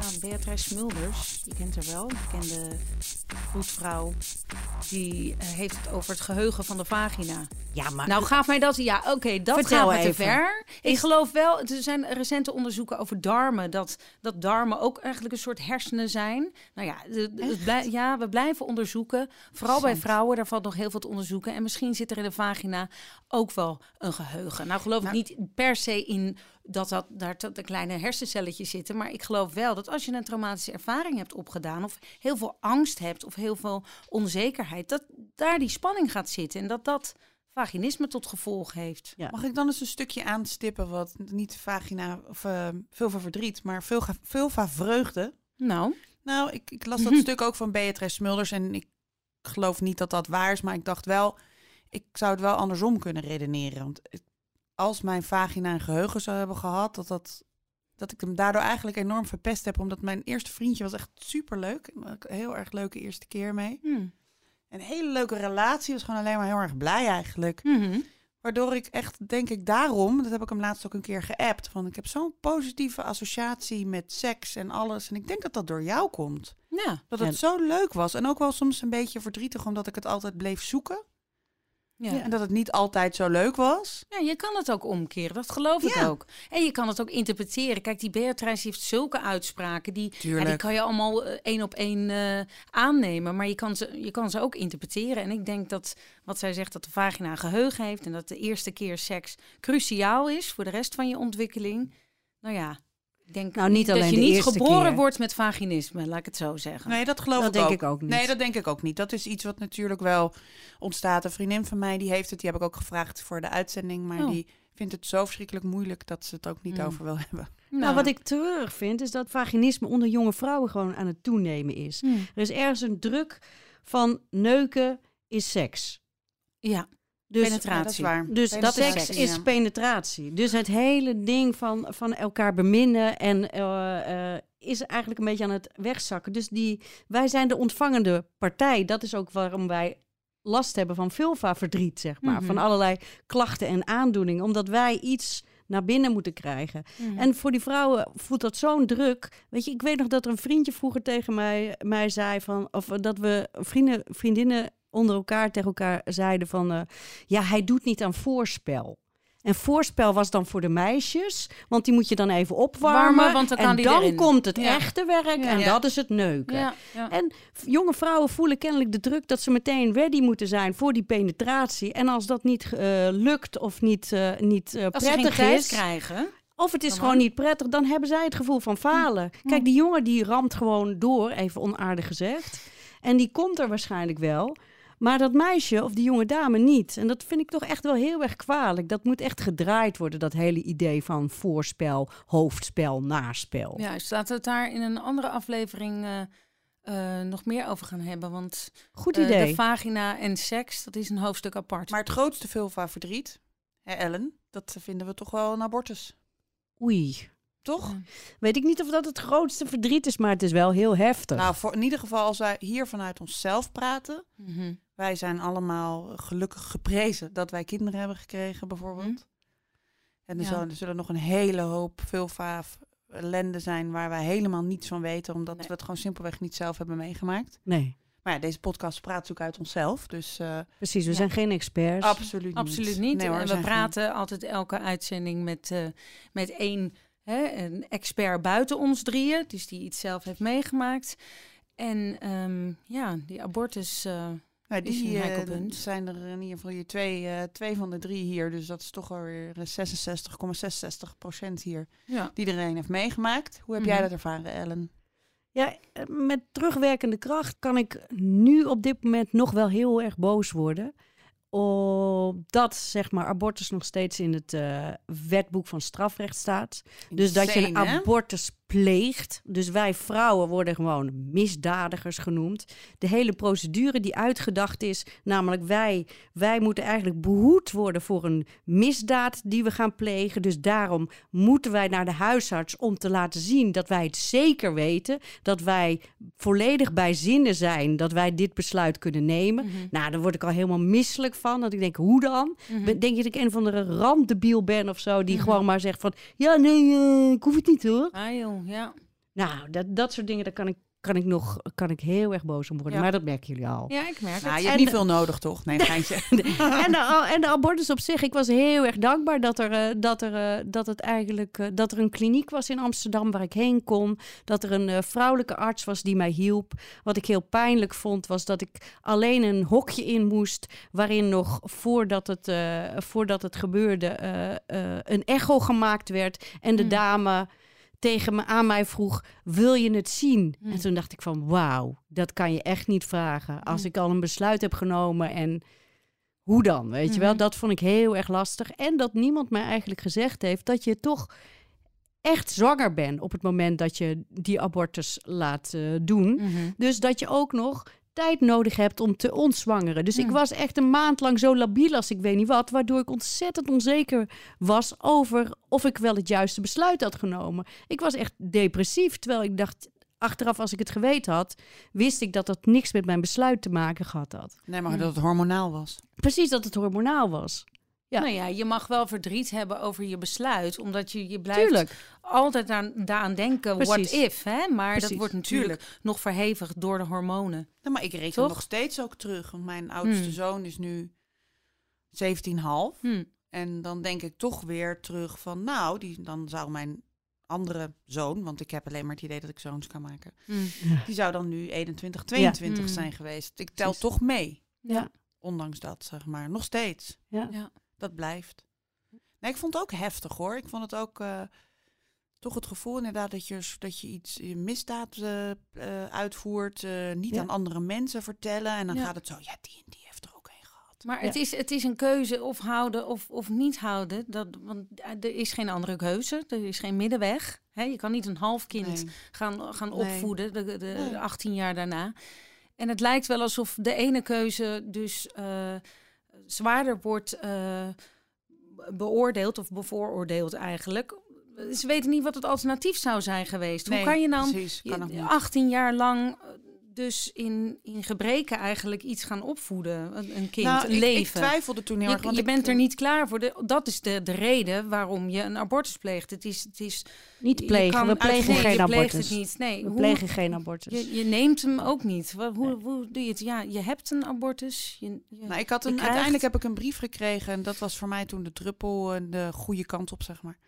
Nou, Beatrice Smulders, je kent haar wel, bekende voetvrouw. Die eh, heeft het over het geheugen van de vagina. Ja, maar Nou, gaaf mij dat. Ja, oké, dat Vertel gaat me te ver. Ik geloof wel, er zijn recente onderzoeken over darmen. Dat, dat darmen ook eigenlijk een soort hersenen zijn. Nou ja, blij- ja we blijven onderzoeken. Vooral bij vrouwen, daar valt nog heel veel te onderzoeken. En misschien zit er in de vagina ook wel een geheugen. Nou, geloof Nou. ik niet per se in dat, dat daar de kleine hersencelletjes zitten. Maar ik geloof wel dat als je een traumatische ervaring hebt opgedaan... of heel veel angst hebt of heel veel onzekerheid... dat daar die spanning gaat zitten. En dat dat vaginisme tot gevolg heeft. Ja. Mag ik dan eens een stukje aanstippen wat niet vagina of eh veel van verdriet, maar veel, veel van vreugde? Nou, Nou, ik, ik las dat stuk ook van Beatrice Smulders en ik geloof niet dat dat waar is, maar ik dacht wel, ik zou het wel andersom kunnen redeneren. Want als mijn vagina een geheugen zou hebben gehad, dat, dat, dat ik hem daardoor eigenlijk enorm verpest heb, omdat mijn eerste vriendje was echt superleuk. Een heel erg leuke eerste keer mee. hmm. Een hele leuke relatie, was gewoon alleen maar heel erg blij eigenlijk. Mhm. Waardoor ik echt, denk ik daarom, dat heb ik hem laatst ook een keer geappt, van ik heb zo'n positieve associatie met seks en alles. En ik denk dat dat door jou komt. ja, Dat het Ja. zo leuk was. En ook wel soms een beetje verdrietig, omdat ik het altijd bleef zoeken. Ja. En dat het niet altijd zo leuk was. Ja, je kan het ook omkeren, dat geloof ik Ja. ook. En je kan het ook interpreteren. Kijk, die Beatrice heeft zulke uitspraken, die, ja, die kan je allemaal eh, één op één eh, aannemen. Maar je kan, ze, je kan ze ook interpreteren. En ik denk dat wat zij zegt, dat de vagina geheugen heeft... en dat de eerste keer seks cruciaal is voor de rest van je ontwikkeling. Nou ja, denk Nou, niet dat alleen je de niet eerste geboren keer. wordt met vaginisme, laat ik het zo zeggen. Nee, dat geloof Dat ik denk ook. ik ook niet. Nee, dat denk ik ook niet. Dat is iets wat natuurlijk wel ontstaat. Een vriendin van mij, die heeft het. Die heb ik ook gevraagd voor de uitzending. Maar Oh. die vindt het zo verschrikkelijk moeilijk dat ze het ook niet Mm. over wil hebben. Nou, wat ik treurig vind, is dat vaginisme onder jonge vrouwen gewoon aan het toenemen is. Hmm. Er is ergens een druk van neuken is seks. Ja, Dus, Penetratie. Dat is waar. dus dat seks ja. is penetratie. Dus het hele ding van, van elkaar beminnen en eh, eh, is eigenlijk een beetje aan het wegzakken. Dus die, wij zijn de ontvangende partij. Dat is ook waarom wij last hebben van vulva-verdriet, zeg maar. Mhm. Van allerlei klachten en aandoeningen. Omdat wij iets naar binnen moeten krijgen. En voor die vrouwen voelt dat zo'n druk. Weet je, ik weet nog dat er een vriendje vroeger tegen mij, mij zei van, of dat we vrienden, vriendinnen onder elkaar tegen elkaar zeiden van, eh, ja, hij doet niet aan voorspel. En voorspel was dan voor de meisjes, want die moet je dan even opwarmen. Warmen, want dan kan en die dan erin. komt het Ja. echte werk Ja. en Ja. dat is het neuken. En jonge vrouwen voelen kennelijk de druk dat ze meteen ready moeten zijn voor die penetratie. En als dat niet eh, lukt of niet, eh, niet prettig is, krijgen... of het is gewoon niet prettig, dan hebben zij het gevoel van falen. Kijk, die jongen die ramt gewoon door, even onaardig gezegd. En die komt er waarschijnlijk wel. Maar dat meisje of die jonge dame niet. En dat vind ik toch echt wel heel erg kwalijk. Dat moet echt gedraaid worden, dat hele idee van voorspel, hoofdspel, naspel. Juist, laten we het daar in een andere aflevering eh, eh, nog meer over gaan hebben. Want Goed eh, idee. de vagina en seks, dat is een hoofdstuk apart. Maar het grootste vulva verdriet, hè, Ellen, dat vinden we toch wel een abortus. Oei. Toch? Ja. Weet ik niet of dat het grootste verdriet is, maar het is wel heel heftig. Nou, voor, in ieder geval als wij hier vanuit onszelf praten. Mhm. Wij zijn allemaal gelukkig geprezen dat wij kinderen hebben gekregen, bijvoorbeeld. Mhm. En er, Ja. zullen, er zullen nog een hele hoop vulva ellende zijn waar wij helemaal niets van weten, omdat Nee. we het gewoon simpelweg niet zelf hebben meegemaakt. nee, Maar ja, deze podcast praat natuurlijk uit onszelf, dus eh, precies. We Ja. zijn geen experts. absoluut niet. Absoluut niet. Nee, hoor, en we geen- praten altijd elke uitzending met, eh, met één hè, een expert buiten ons drieën. Dus die iets zelf heeft meegemaakt. En ehm, ja, die abortus... eh, Die eh, punt. zijn er in ieder geval hier twee, eh, twee van de drie hier. Dus dat is toch alweer eh, 66,66 procent hier ja. die iedereen heeft meegemaakt. Hoe heb Mhm. jij dat ervaren, Ellen? Ja, eh, met terugwerkende kracht kan ik nu op dit moment nog wel heel erg boos worden. Omdat zeg maar, abortus nog steeds in het eh, wetboek van strafrecht staat. Dus dat je een abortus pleegt. Dus wij vrouwen worden gewoon misdadigers genoemd. De hele procedure die uitgedacht is, namelijk wij, wij moeten eigenlijk behoed worden voor een misdaad die we gaan plegen. Dus daarom moeten wij naar de huisarts om te laten zien dat wij het zeker weten. Dat wij volledig bij zinnen zijn dat wij dit besluit kunnen nemen. Mhm. Nou, daar word ik al helemaal misselijk van. Dat ik denk, hoe dan? Mhm. Denk je dat ik een van de randdebiel ben of zo, die Mhm. gewoon maar zegt van, ja, nee, eh, ik hoef het niet hoor. Ah joh, ja. Nou, dat, dat soort dingen, daar kan ik, kan ik nog kan ik heel erg boos om worden. Ja. Maar dat merken jullie al. Ja, ik merk Nou, het. je hebt En- niet veel nodig, toch? Nee, geintje. en, de, en de abortus op zich, ik was heel erg dankbaar dat er, eh, dat er, eh, dat het eigenlijk, eh, dat er een kliniek was in Amsterdam waar ik heen kon. Dat er een eh, vrouwelijke arts was die mij hielp. Wat ik heel pijnlijk vond, was dat ik alleen een hokje in moest. waarin nog voordat het, eh, voordat het gebeurde eh, eh, een echo gemaakt werd. En de Mm. dame tegen me aan mij vroeg: Wil je het zien? Mm. En toen dacht ik van wauw, dat kan je echt niet vragen. Als Mm. ik al een besluit heb genomen en hoe dan? Weet je wel, Mhm. dat vond ik heel erg lastig. En dat niemand mij eigenlijk gezegd heeft dat je toch echt zwanger bent op het moment dat je die abortus laat eh, doen. Mhm. Dus dat je ook nog tijd nodig hebt om te ontzwangeren. Dus ik Hmm. was echt een maand lang zo labiel als ik weet niet wat, waardoor ik ontzettend onzeker was over of ik wel het juiste besluit had genomen. Ik was echt depressief, terwijl ik dacht, achteraf als ik het geweten had, wist ik dat dat niks met mijn besluit te maken gehad had. Nee, maar dat het hormonaal was. Precies dat het hormonaal was. Ja. Nou ja, je mag wel verdriet hebben over je besluit, omdat je, je blijft Tuurlijk. altijd aan, daaraan denken, Precies. what if, hè? Maar dat wordt natuurlijk nog verhevigd door de hormonen. Nou, maar ik reken nog steeds ook terug. Want mijn oudste Hmm. zoon is nu 17,5. Hm. En dan denk ik toch weer terug van, nou, die, dan zou mijn andere zoon, want ik heb alleen maar het idee dat ik zoons kan maken, Hm. die zou dan nu 21, 22 Hmm. zijn geweest. Ik tel Precies. toch mee, Ja. ondanks dat, zeg maar. Nog steeds. Ja. Dat blijft. Nee, ik vond het ook heftig hoor. Ik vond het ook eh, toch het gevoel inderdaad dat je, dat je iets, je misdaad eh, eh, uitvoert, eh, niet Ja. aan andere mensen vertellen. En dan Ja. gaat het zo, ja, die en die heeft er ook een gehad. Maar Ja. het, is, het is een keuze of houden of, of niet houden. Dat, want er is geen andere keuze. Er is geen middenweg. Hè, je kan niet een half kind Nee. gaan, gaan Nee. opvoeden de, de Nee. 18 jaar daarna. En het lijkt wel alsof de ene keuze dus eh, zwaarder wordt eh, beoordeeld of bevooroordeeld eigenlijk. Ze weten niet wat het alternatief zou zijn geweest. Nee, Hoe kan je dan precies, kan ook je- niet. 18 jaar lang eh, dus in, in gebreken eigenlijk iets gaan opvoeden? Een, een kind, Nou, een ik, ik leven. twijfelde toen heel erg. Je, Want je ik- bent er niet klaar voor. De, dat is de, de reden waarom je een abortus pleegt. Het is, het is, Niet plegen, kan we plegen geen je pleegt abortus. het niet. Nee, We hoe- plegen geen abortus. Je, je neemt hem ook niet. Hoe, hoe doe je het? Ja, je hebt een abortus. Je, je- Nou, ik had je een, krijgt- uiteindelijk heb ik een brief gekregen. En dat was voor mij toen de druppel eh, de goede kant op, zeg maar.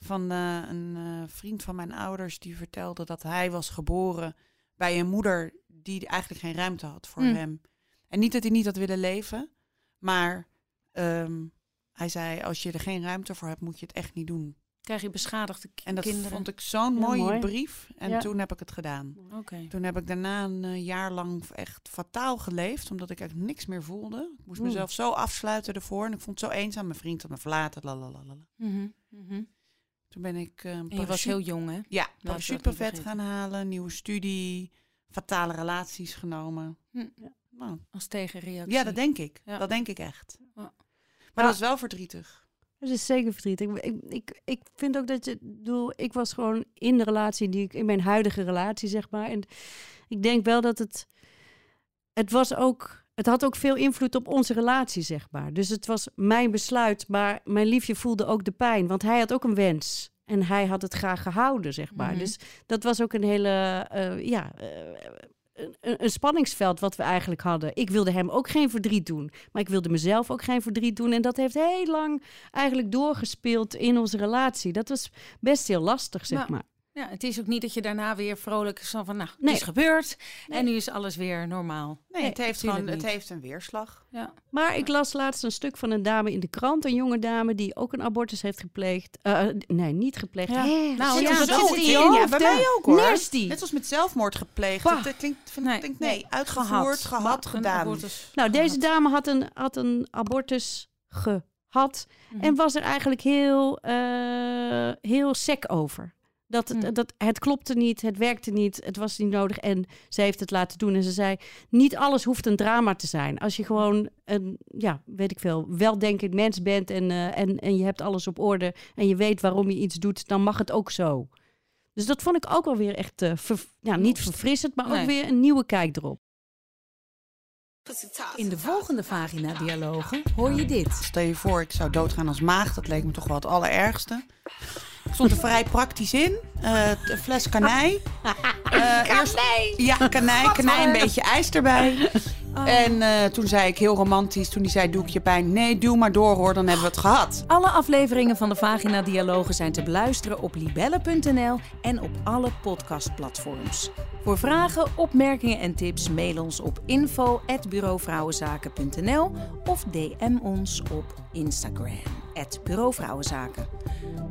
Van eh, een eh, vriend van mijn ouders die vertelde dat hij was geboren bij een moeder die eigenlijk geen ruimte had voor Mm. hem. En niet dat hij niet had willen leven, maar ehm, hij zei: Als je er geen ruimte voor hebt, moet je het echt niet doen. krijg je beschadigde En dat kinderen. vond ik zo'n Ja, mooie mooi. brief. En Ja. toen heb ik het gedaan. Oké. Toen heb ik daarna een eh, jaar lang echt fataal geleefd, omdat ik echt niks meer voelde. Ik moest mezelf zo afsluiten ervoor en ik vond het zo eenzaam. Mijn vriend had me verlaten, lalalala. Mhm, mhm. Toen ben ik eh, een je was heel jong, hè? ja, vergeten. gaan halen, nieuwe studie, fatale relaties genomen. Hm. Ja. Nou, Als tegenreactie. ja, dat denk ik. Ja. Dat denk ik echt. Ja. Maar Ja. dat is wel verdrietig. Dat is zeker verdrietig. Ik, ik, ik, ik vind ook dat je, bedoel, ik was gewoon in de relatie die ik, in mijn huidige relatie, zeg maar. En ik denk wel dat het, het was ook, het had ook veel invloed op onze relatie, zeg maar. Dus het was mijn besluit, maar mijn liefje voelde ook de pijn, want hij had ook een wens. En hij had het graag gehouden, zeg maar. Mhm. Dus dat was ook een hele, eh, ja, eh, een, een- een spanningsveld wat we eigenlijk hadden. Ik wilde hem ook geen verdriet doen, maar ik wilde mezelf ook geen verdriet doen. En dat heeft heel lang eigenlijk doorgespeeld in onze relatie. Dat was best heel lastig, zeg Maar- maar. Ja, het is ook niet dat je daarna weer vrolijk is van, nou, Nee. het is gebeurd Nee. en nu is alles weer normaal. Nee, Nee, het heeft gewoon, het heeft een weerslag. Ja. Maar ik las laatst een stuk van een dame in de krant, een jonge dame die ook een abortus heeft gepleegd. Eh, nee, niet gepleegd. Ja. Nou, ja, dat zo zit in ja, bij mij ook hoor. Nasty. Net als met zelfmoord gepleegd. Bah. Dat klinkt, van, Nee, denk, nee, nee. uitgevoerd, gehad, gedaan. abortus Nou, deze dame had een, had een abortus gehad Mhm. en was er eigenlijk heel, eh, heel sec over. Dat het, Mhm. dat, het klopte niet, het werkte niet, het was niet nodig. En ze heeft het laten doen. En ze zei, niet alles hoeft een drama te zijn. Als je gewoon een, ja, weet ik veel, weldenkend mens bent... En, eh, en, en je hebt alles op orde en je weet waarom je iets doet... dan mag het ook zo. Dus dat vond ik ook wel weer echt, eh, ver- ja, niet verfrissend... maar Nee. ook weer een nieuwe kijk erop. In de volgende Vagina-dialogen hoor je dit. Stel je voor, ik zou doodgaan als maagd. Dat leek me toch wel het allerergste. Stond er vrij praktisch in. Eh, een fles kanij. Eh, eerst- Ja, kanij. Kanij, een beetje ijs erbij. En eh, toen zei ik heel romantisch, toen die zei, doe ik je pijn? Nee, duw maar door hoor, dan hebben we het gehad. Alle afleveringen van de Vagina Dialogen zijn te beluisteren op libelle.nl en op alle podcastplatforms. Voor vragen, opmerkingen en tips mail ons op info@bureauvrouwenzaken.nl of DM ons op Instagram @bureauvrouwenzaken.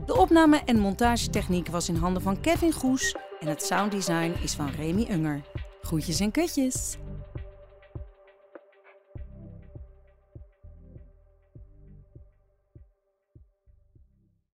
De opname en montagetechniek was in handen van Kevin Goes en het sounddesign is van Remy Unger. Groetjes en kutjes.